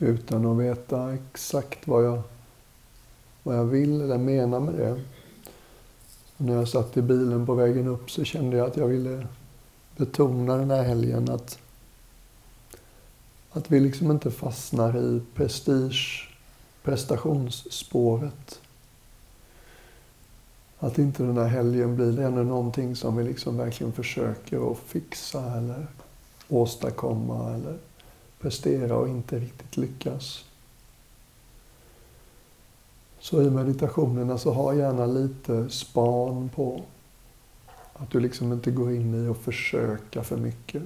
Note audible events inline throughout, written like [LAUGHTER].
utan att veta exakt vad jag, vad jag vill eller menar med det. Och när jag satt i bilen på vägen upp så kände jag att jag ville betona den här helgen att, att vi liksom inte fastnar i prestige, prestationsspåret. Att inte den här helgen blir ännu någonting som vi liksom verkligen försöker att fixa eller åstadkomma eller prestera och inte riktigt lyckas. Så i meditationerna så ha gärna lite span på att du liksom inte går in i och försöka för mycket.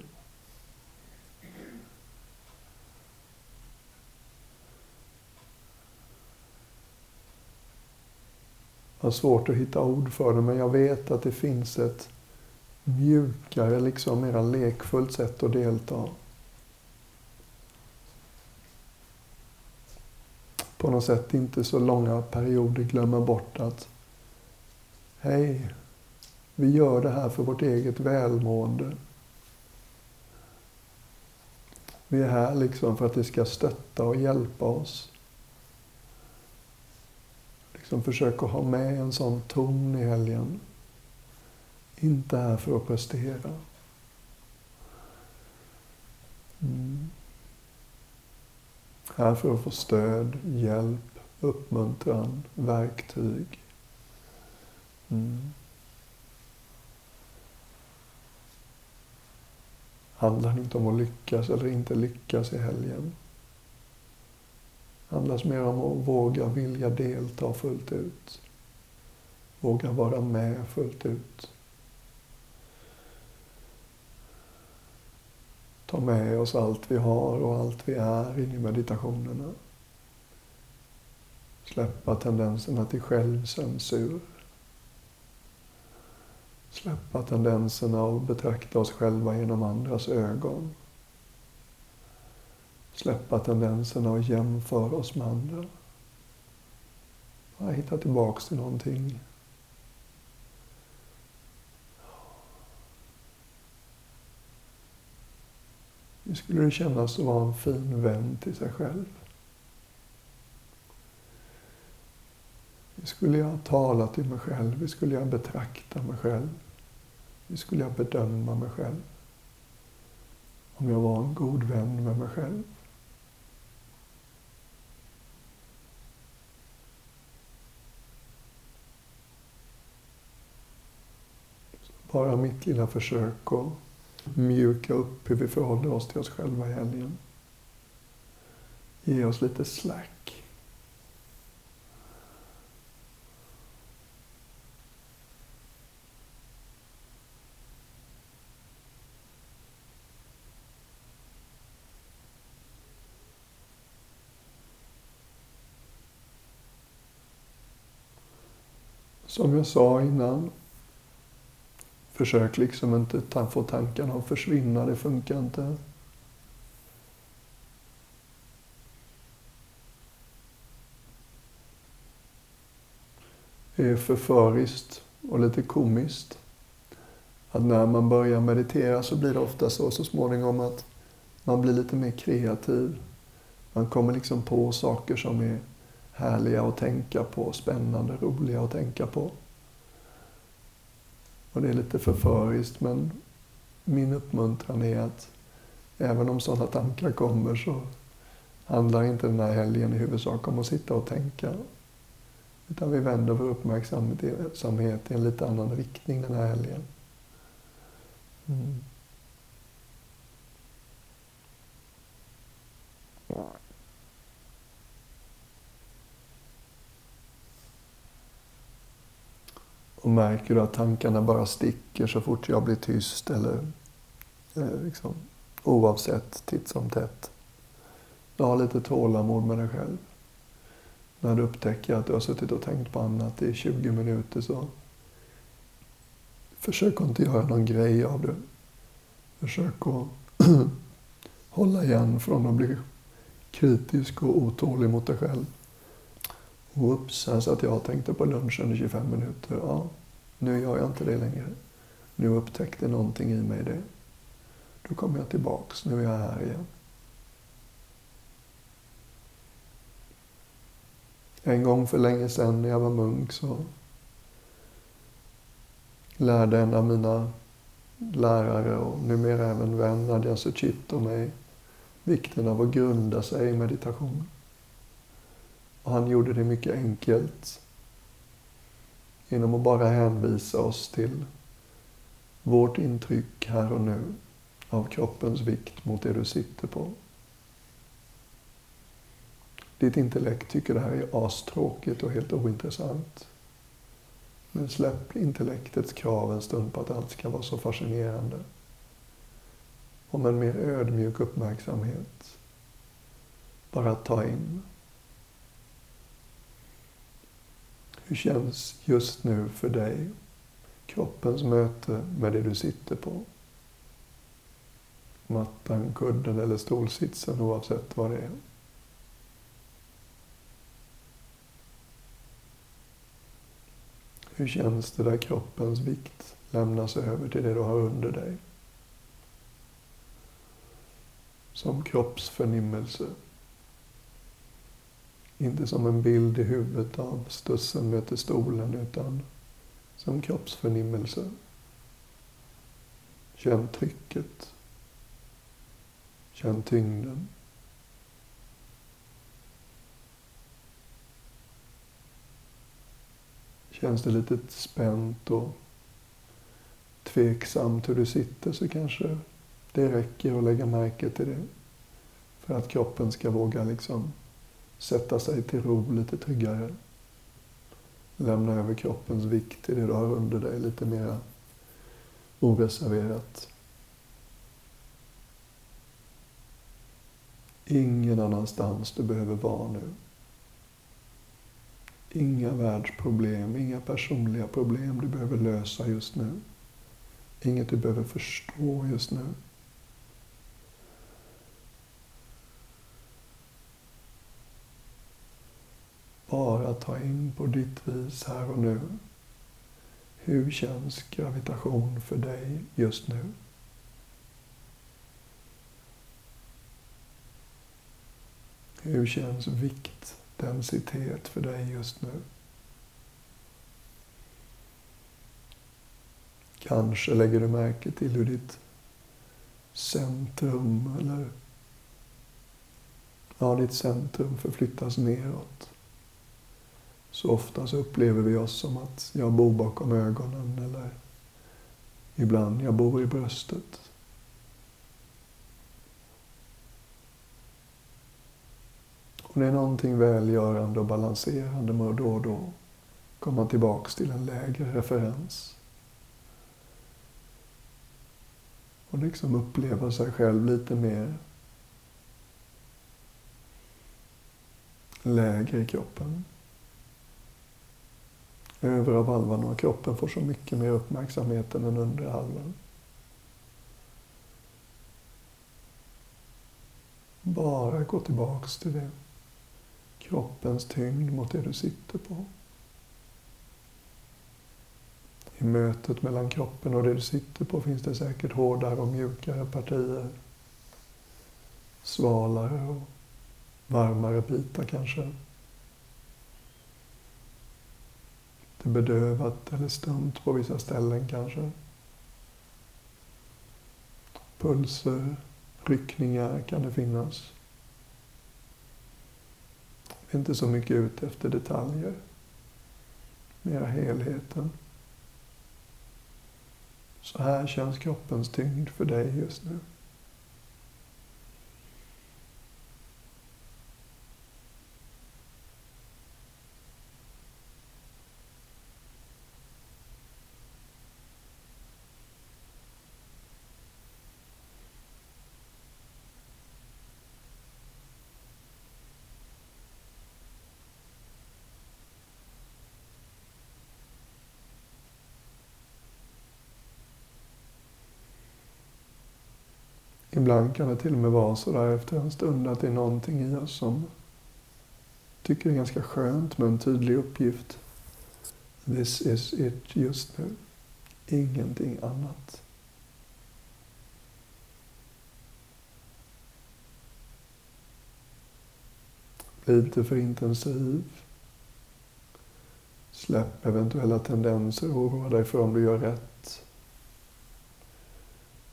Jag har svårt att hitta ord för det, men jag vet att det finns ett mjukare, liksom mera lekfullt sätt att delta. På något sätt inte så långa perioder glömma bort att hej, vi gör det här för vårt eget välmående. Vi är här liksom för att det ska stötta och hjälpa oss. Liksom försöka ha med en sån ton i helgen. Inte här för att prestera. Mm. Här för att få stöd, hjälp, uppmuntran, verktyg. Mm. handlar inte om att lyckas eller inte lyckas i helgen. Det handlar mer om att våga vilja delta fullt ut. Våga vara med fullt ut. Ta med oss allt vi har och allt vi är in i meditationerna. Släppa tendenserna till självcensur. Släppa tendenserna att betrakta oss själva genom andras ögon. Släppa tendenserna att jämföra oss med andra. Bara hitta tillbaks till någonting. Hur skulle det kännas att vara en fin vän till sig själv? Hur skulle jag tala till mig själv? Hur skulle jag betrakta mig själv? Hur skulle jag bedöma mig själv? Om jag var en god vän med mig själv? Bara mitt lilla försök att mjuka upp hur vi förhåller oss till oss själva i helgen. Ge oss lite slack. Som jag sa innan, försök liksom inte ta, få tankarna att försvinna, det funkar inte. Det är förföriskt och lite komiskt att när man börjar meditera så blir det ofta så så småningom att man blir lite mer kreativ. Man kommer liksom på saker som är härliga att tänka på, spännande, roliga att tänka på. Och det är lite förföriskt men min uppmuntran är att även om sådana tankar kommer så handlar inte den här helgen i huvudsak om att sitta och tänka. Utan vi vänder vår uppmärksamhet i en lite annan riktning den här helgen. Mm. Och märker du att tankarna bara sticker så fort jag blir tyst eller eh, liksom, oavsett titt som tätt. Ha lite tålamod med dig själv. När du upptäcker att du har suttit och tänkt på annat i 20 minuter så försök att inte göra någon grej av det. Försök att [CLEARS THROAT] hålla igen från att bli kritisk och otålig mot dig själv. Whoops, här satt jag och tänkte på lunchen i 25 minuter. Ja, nu gör jag inte det längre. Nu upptäckte någonting i mig det. Då kommer jag tillbaks. Nu är jag här igen. En gång för länge sedan när jag var munk så lärde en av mina lärare och numera även vän Nadja Suchito mig vikten av att grunda sig i meditation. Och han gjorde det mycket enkelt genom att bara hänvisa oss till vårt intryck här och nu av kroppens vikt mot det du sitter på. Ditt intellekt tycker det här är astråkigt och helt ointressant. Men släpp intellektets krav en stund på att allt ska vara så fascinerande. Om en mer ödmjuk uppmärksamhet. Bara ta in. Hur känns just nu för dig kroppens möte med det du sitter på? Mattan, kudden eller stolsitsen oavsett vad det är. Hur känns det där kroppens vikt lämnas över till det du har under dig? Som kroppsförnimmelse. Inte som en bild i huvudet av stussen möter stolen, utan som kroppsförnimmelse. Känn trycket. Känn tyngden. Känns det lite spänt och tveksamt hur du sitter så kanske det räcker att lägga märke till det. För att kroppen ska våga liksom sätta sig till ro lite tryggare. Lämna över kroppens vikt till det du har under dig lite mer oreserverat. Ingen annanstans du behöver vara nu. Inga världsproblem, inga personliga problem du behöver lösa just nu. Inget du behöver förstå just nu. Bara ta in på ditt vis här och nu. Hur känns gravitation för dig just nu? Hur känns vikt, densitet för dig just nu? Kanske lägger du märke till hur ditt centrum eller ja, ditt centrum förflyttas neråt. Så ofta så upplever vi oss som att jag bor bakom ögonen eller ibland jag bor i bröstet. Och det är någonting välgörande och balanserande med att då och då komma tillbaks till en lägre referens. Och liksom uppleva sig själv lite mer lägre i kroppen. Övre halvan av kroppen får så mycket mer uppmärksamhet än den undre halvan. Bara gå tillbaks till det. Kroppens tyngd mot det du sitter på. I mötet mellan kroppen och det du sitter på finns det säkert hårdare och mjukare partier. Svalare och varmare bitar kanske. Lite bedövat eller stumt på vissa ställen kanske. Pulser, ryckningar kan det finnas. Vi är inte så mycket ute efter detaljer. Mera helheten. Så här känns kroppens tyngd för dig just nu. Ibland kan det till och med vara så där efter en stund att det är någonting i oss som tycker det är ganska skönt med en tydlig uppgift. This is it just nu. Ingenting annat. Bli inte för intensiv. Släpp eventuella tendenser och oroa dig för om du gör rätt.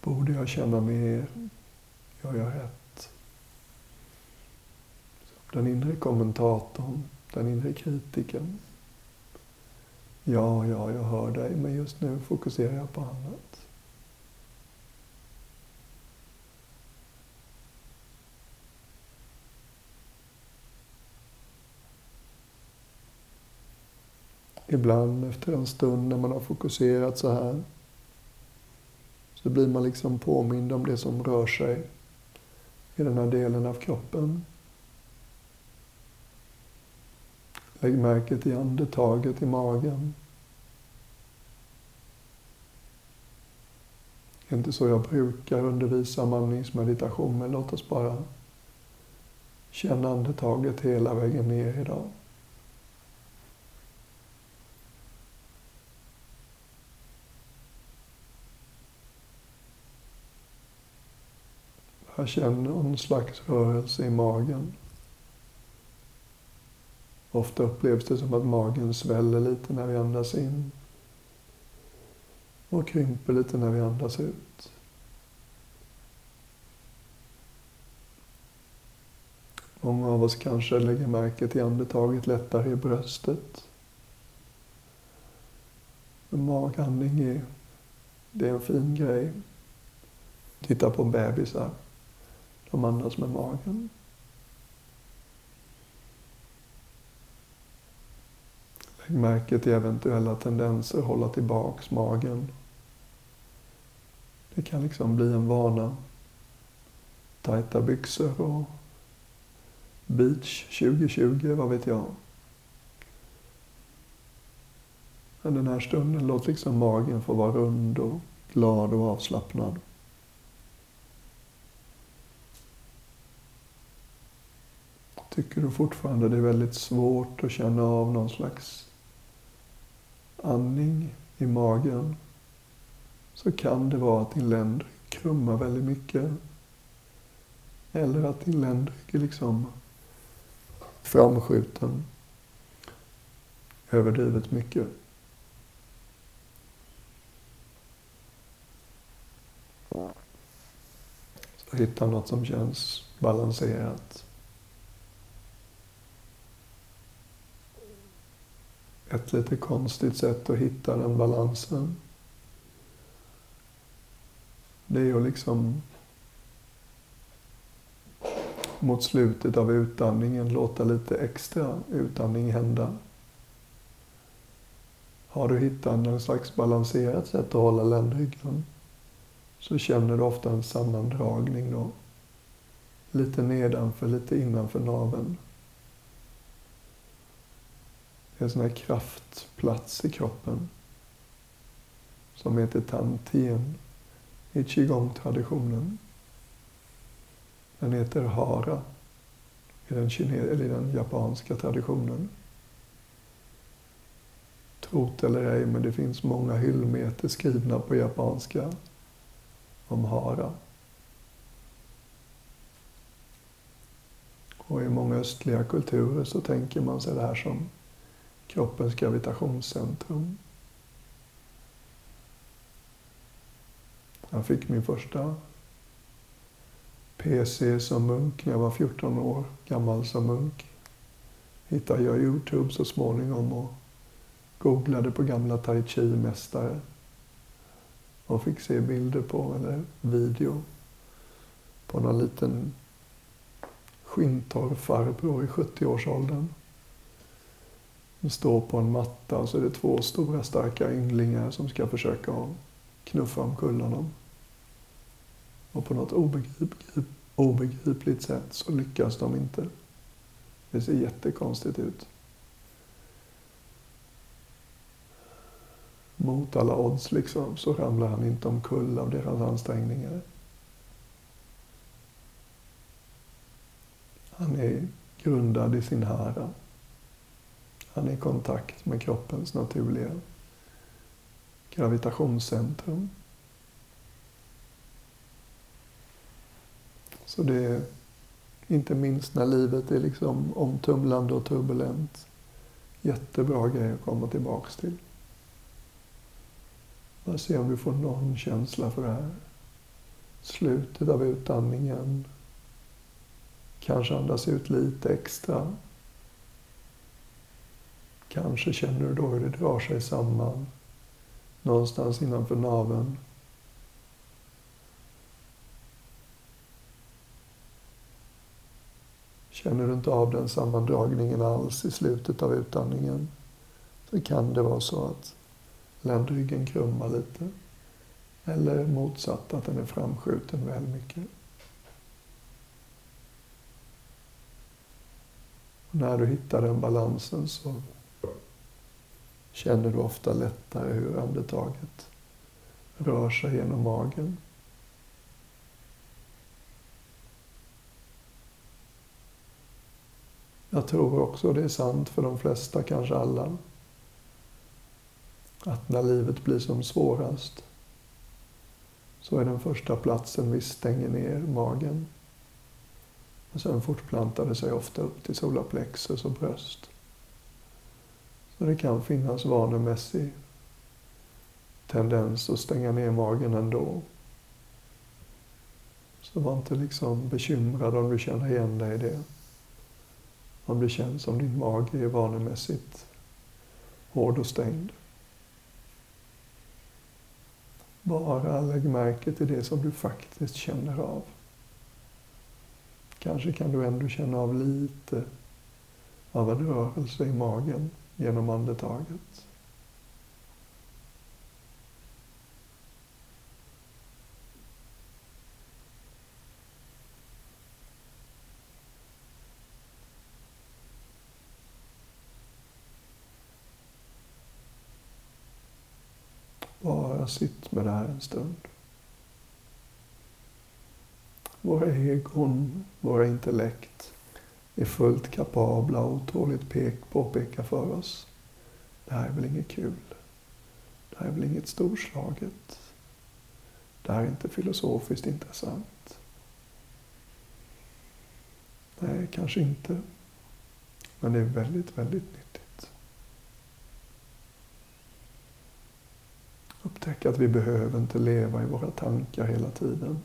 Borde jag känna mer? Gör jag rätt? Den inre kommentatorn, den inre kritiken. Ja, ja, jag hör dig, men just nu fokuserar jag på annat. Ibland efter en stund när man har fokuserat så här så blir man liksom påmind om det som rör sig i den här delen av kroppen. Lägg märke till andetaget i magen. Det är inte så jag brukar undervisa om andningsmeditation, men låt oss bara känna andetaget hela vägen ner idag. Jag känner någon slags rörelse i magen. Ofta upplevs det som att magen sväller lite när vi andas in och krymper lite när vi andas ut. Många av oss kanske lägger märke till andetaget lättare i bröstet. Magandning är, det är en fin grej. Titta på bebisar. De andas med magen. Lägg märke till eventuella tendenser att hålla tillbaks magen. Det kan liksom bli en vana. Tajta byxor och beach 2020, vad vet jag. Men den här stunden, låt liksom magen få vara rund och glad och avslappnad. Tycker du fortfarande det är väldigt svårt att känna av någon slags andning i magen så kan det vara att din ländrygg krummar väldigt mycket. Eller att din ländrygg är liksom framskjuten överdrivet mycket. Så hitta något som känns balanserat. Ett lite konstigt sätt att hitta den balansen. Det är att liksom mot slutet av utandningen låta lite extra utandning hända. Har du hittat någon slags balanserat sätt att hålla ländryggen så känner du ofta en sammandragning då. Lite nedanför, lite innanför naveln en sån här kraftplats i kroppen som heter Tantien i qigong-traditionen. Den heter Hara i den, kine- eller i den japanska traditionen. Trot eller ej, men det finns många hyllmeter skrivna på japanska om Hara. Och i många östliga kulturer så tänker man sig det här som kroppens gravitationscentrum. Jag fick min första PC som munk när jag var 14 år gammal som munk. Hittade jag Youtube så småningom och googlade på gamla tai chi-mästare och fick se bilder på, eller video, på någon liten skinntorr farbror i 70-årsåldern de står på en matta och så är det två stora starka ynglingar som ska försöka knuffa omkull honom. Och på något obegripligt, obegripligt sätt så lyckas de inte. Det ser jättekonstigt ut. Mot alla odds liksom så ramlar han inte omkull av deras ansträngningar. Han är grundad i sin härad. Han är i kontakt med kroppens naturliga gravitationscentrum. Så det är inte minst när livet är liksom omtumlande och turbulent Jättebra grej att komma tillbaks till. Bara se om du får någon känsla för det här. Slutet av utandningen. Kanske andas ut lite extra. Kanske känner du då hur det drar sig samman någonstans innanför naveln. Känner du inte av den sammandragningen alls i slutet av utandningen så kan det vara så att ländryggen krummar lite. Eller motsatt, att den är framskjuten väl mycket. Och när du hittar den balansen så känner du ofta lättare hur andetaget rör sig genom magen. Jag tror också det är sant för de flesta, kanske alla, att när livet blir som svårast så är den första platsen vi stänger ner magen. Och sen fortplantar det sig ofta upp till solarplexus och bröst. Så det kan finnas vanemässig tendens att stänga ner magen ändå. Så var inte liksom bekymrad om du känner igen dig i det. Om det känns som din mage är vanemässigt hård och stängd. Bara lägg märke till det som du faktiskt känner av. Kanske kan du ändå känna av lite av en rörelse i magen genom andetaget. Bara sitt med det här en stund. Våra egon, våra intellekt är fullt kapabla och otåligt pek, påpeka för oss. Det här är väl inget kul. Det här är väl inget storslaget. Det här är inte filosofiskt intressant. Nej, kanske inte. Men det är väldigt, väldigt nyttigt. Upptäcka att vi behöver inte leva i våra tankar hela tiden.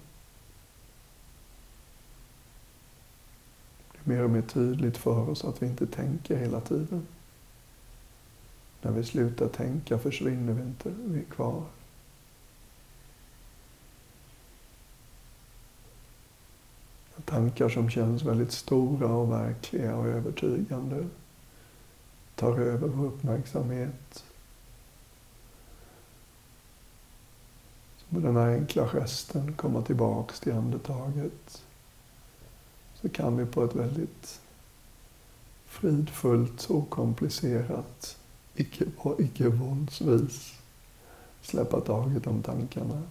Mer och mer tydligt för oss att vi inte tänker hela tiden. När vi slutar tänka försvinner vi inte, vi är kvar. Tankar som känns väldigt stora och verkliga och övertygande tar över vår uppmärksamhet. Så med den här enkla gesten komma tillbaks till andetaget så kan vi på ett väldigt fridfullt, okomplicerat, icke-våldsvis släppa taget om tankarna.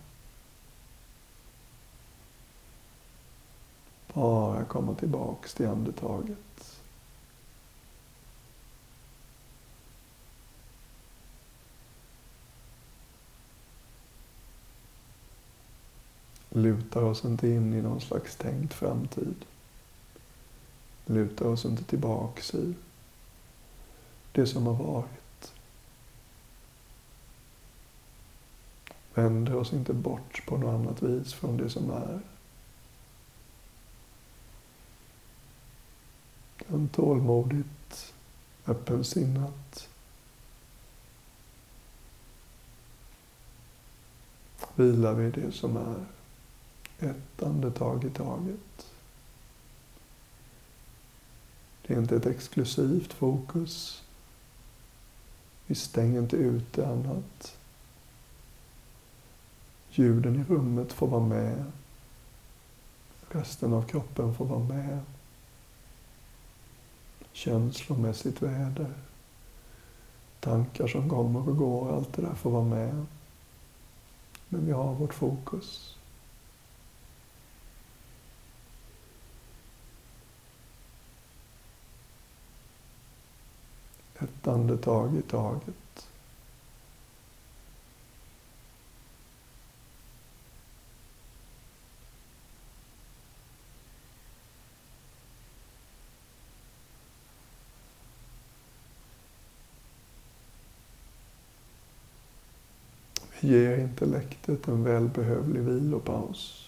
Bara komma tillbaks till andetaget. Lutar oss inte in i någon slags tänkt framtid lutar oss inte tillbaks i det som har varit. Vänder oss inte bort på något annat vis från det som är. Utan tålmodigt, öppensinnat vilar vi det som är. Ett andetag i taget. Det är inte ett exklusivt fokus. Vi stänger inte ute annat. Ljuden i rummet får vara med. Resten av kroppen får vara med. Känslomässigt väder. Tankar som kommer och går, allt det där får vara med. Men vi har vårt fokus. Ett andetag i taget. ger intellektet en välbehövlig vilopaus.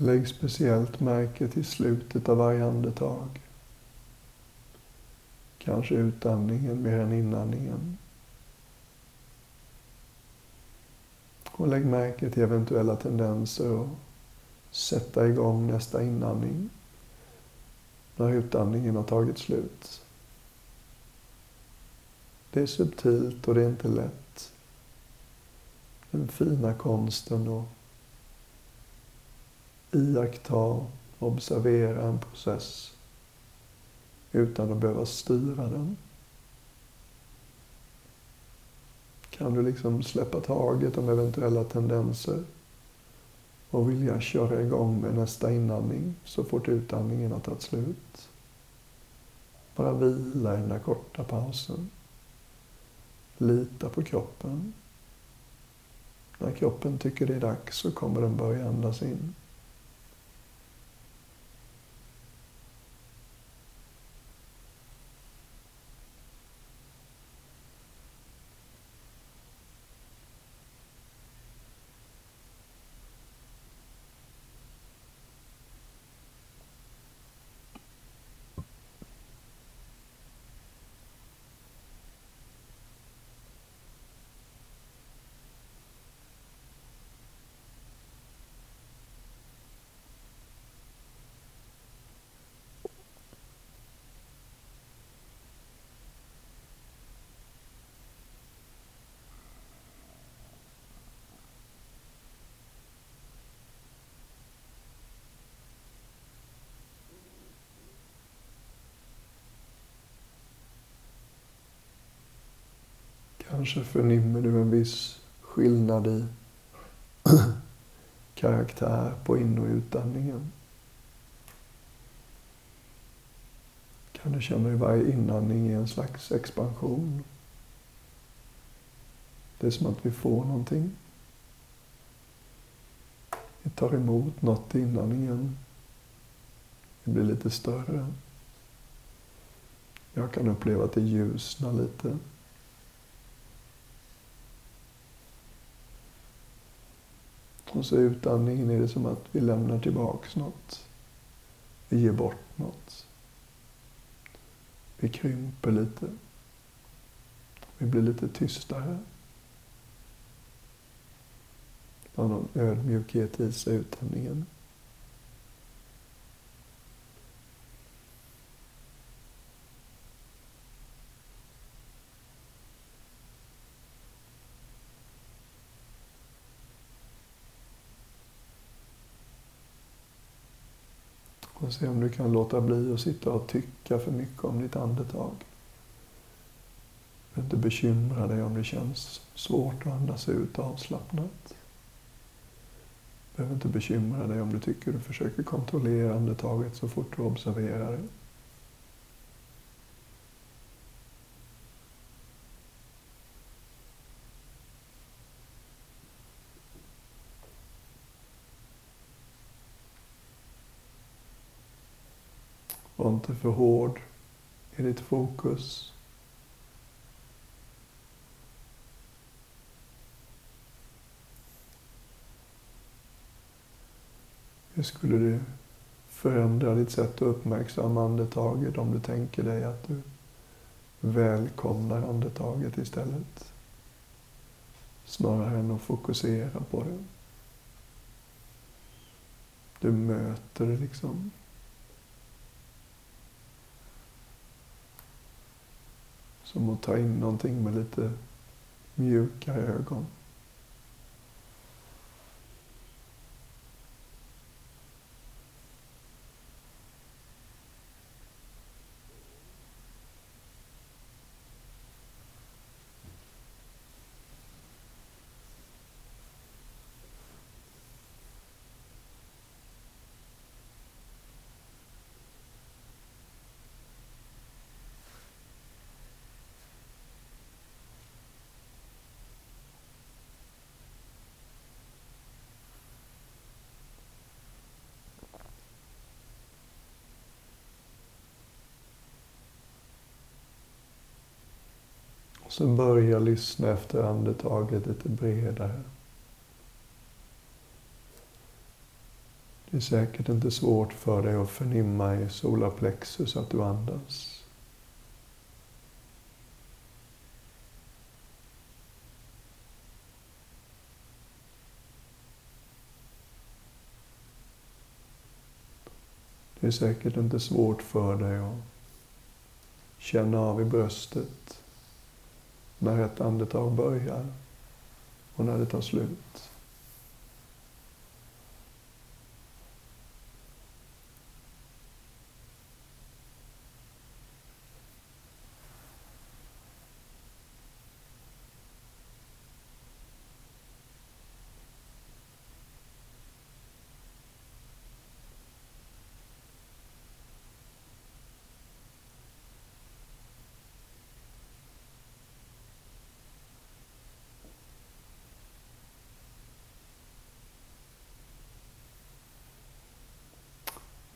Lägg speciellt märke till slutet av varje andetag. Kanske utandningen mer än inandningen. Och lägg märke till eventuella tendenser att sätta igång nästa inandning när utandningen har tagit slut. Det är subtilt och det är inte lätt. Den fina konsten att iaktta, observera en process utan att behöva styra den. Kan du liksom släppa taget om eventuella tendenser och vilja köra igång med nästa inandning så fort utandningen har tagit slut. Bara vila i den där korta pausen. Lita på kroppen. När kroppen tycker det är dags så kommer den börja andas in. Kanske förnimmer du en viss skillnad i [CLEARS THROAT] karaktär på in och utandningen. Kan du känna hur varje inandning är en slags expansion? Det är som att vi får någonting. Vi tar emot något i inandningen. Det blir lite större. Jag kan uppleva att det ljusnar lite. Och så utandningen är det som att vi lämnar tillbaks något. Vi ger bort något. Vi krymper lite. Vi blir lite tystare. Har någon ödmjukhet i sig, utandningen. Och se om du kan låta bli att sitta och tycka för mycket om ditt andetag. Du inte bekymra dig om det känns svårt att andas ut avslappnat. Du behöver inte bekymra dig om du tycker du försöker kontrollera andetaget så fort du observerar det. Var inte för hård i ditt fokus. Hur skulle du förändra ditt sätt att uppmärksamma andetaget om du tänker dig att du välkomnar andetaget istället. Snarare än att fokusera på det. Du möter det liksom. Som att ta in någonting med lite mjukare ögon. Så börja lyssna efter andetaget lite bredare. Det är säkert inte svårt för dig att förnimma i solarplexus att du andas. Det är säkert inte svårt för dig att känna av i bröstet när ett andetag börjar och när det tar slut.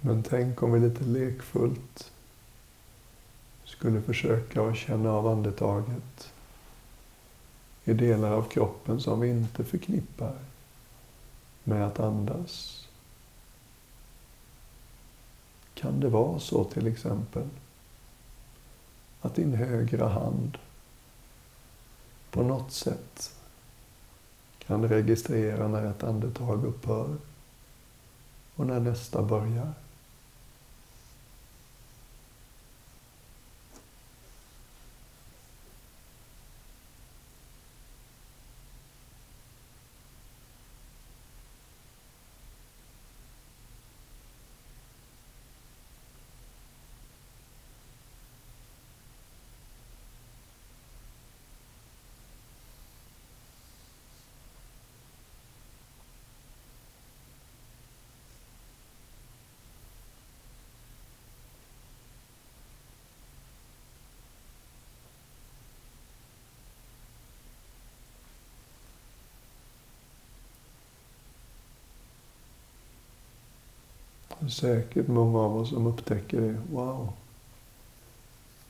Men tänk om vi lite lekfullt skulle försöka att känna av andetaget i delar av kroppen som vi inte förknippar med att andas. Kan det vara så till exempel att din högra hand på något sätt kan registrera när ett andetag upphör och när nästa börjar? Det är säkert många av oss som upptäcker det. Wow.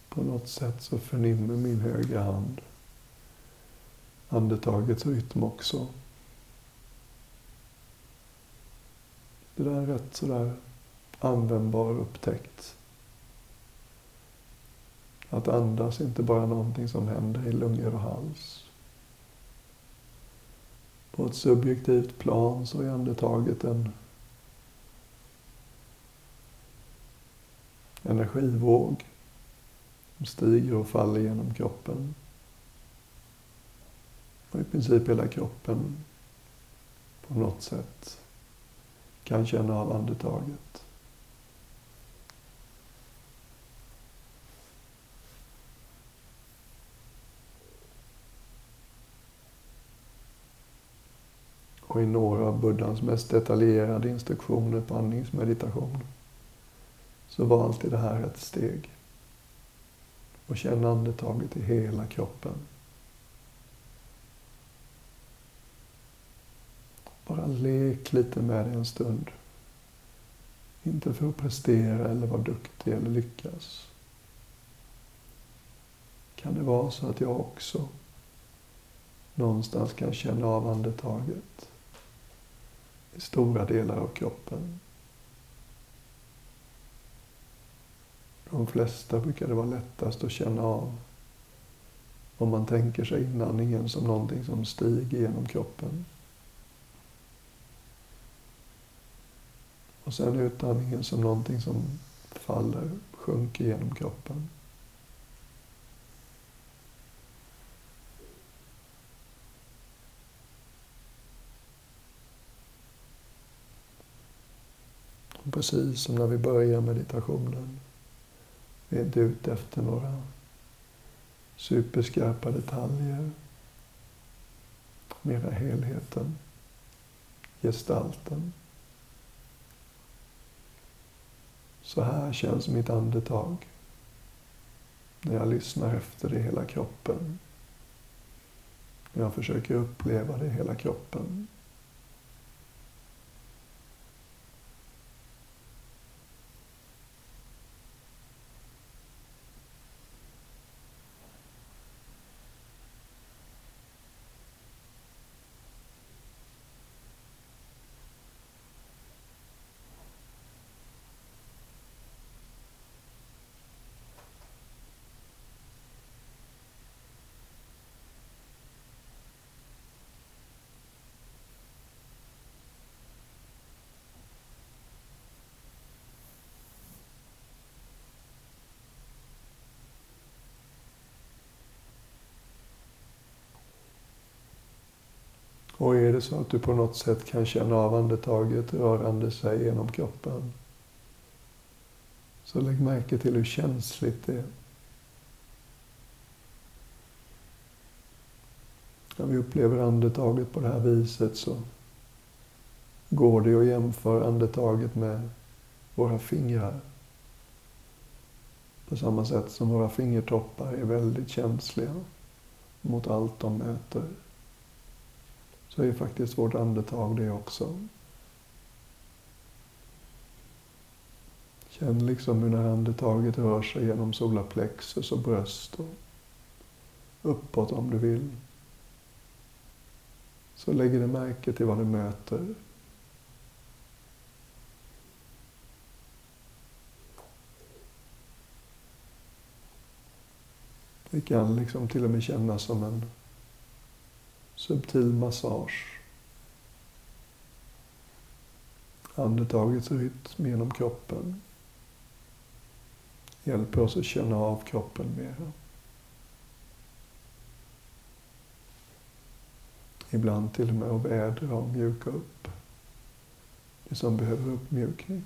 På något sätt så förnimmer min högra hand andetagets rytm också. Det där är rätt sådär användbar upptäckt. Att andas är inte bara någonting som händer i lungor och hals. På ett subjektivt plan så är andetaget en energivåg som stiger och faller genom kroppen. Och i princip hela kroppen på något sätt kan känna av andetaget. Och i några av Buddhas mest detaljerade instruktioner på andningsmeditation så var alltid det här ett steg. Och känn andetaget i hela kroppen. Bara lek lite med det en stund. Inte för att prestera eller vara duktig eller lyckas. Kan det vara så att jag också någonstans kan känna av andetaget i stora delar av kroppen? För de flesta brukar det vara lättast att känna av om man tänker sig inandningen som någonting som stiger genom kroppen. Och sen utandningen som någonting som faller, sjunker genom kroppen. Precis som när vi börjar meditationen. Vi är inte ute efter några superskarpa detaljer. Mera helheten, gestalten. Så här känns mitt andetag när jag lyssnar efter det i hela kroppen. När jag försöker uppleva det i hela kroppen. Och är det så att du på något sätt kan känna av andetaget rörande sig genom kroppen så lägg märke till hur känsligt det är. När vi upplever andetaget på det här viset så går det att jämföra andetaget med våra fingrar. På samma sätt som våra fingertoppar är väldigt känsliga mot allt de möter så är faktiskt vårt andetag det också. Känn liksom hur när andetaget rör sig genom solarplexus och bröst och uppåt om du vill. Så lägger du märke till vad du möter. Det kan liksom till och med kännas som en subtil massage. Andetagets rytm genom kroppen hjälper oss att känna av kroppen mera. Ibland till och med att vädra och mjuka upp det som behöver uppmjukning.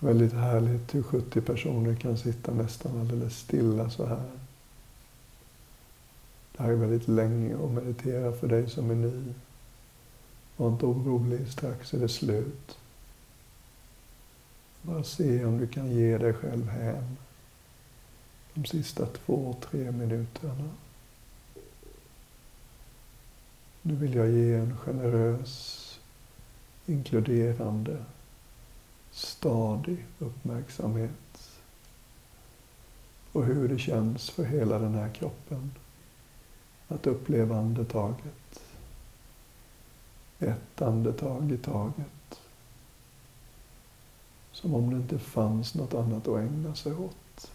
Väldigt härligt hur 70 personer kan sitta nästan alldeles stilla så här. Det här är väldigt länge att meditera för dig som är ny. Var inte orolig, strax är det slut. Bara se om du kan ge dig själv hem de sista två, tre minuterna. Nu vill jag ge en generös, inkluderande stadig uppmärksamhet på hur det känns för hela den här kroppen att uppleva andetaget. Ett andetag i taget. Som om det inte fanns något annat att ägna sig åt.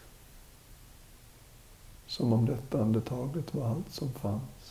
Som om detta andetaget var allt som fanns.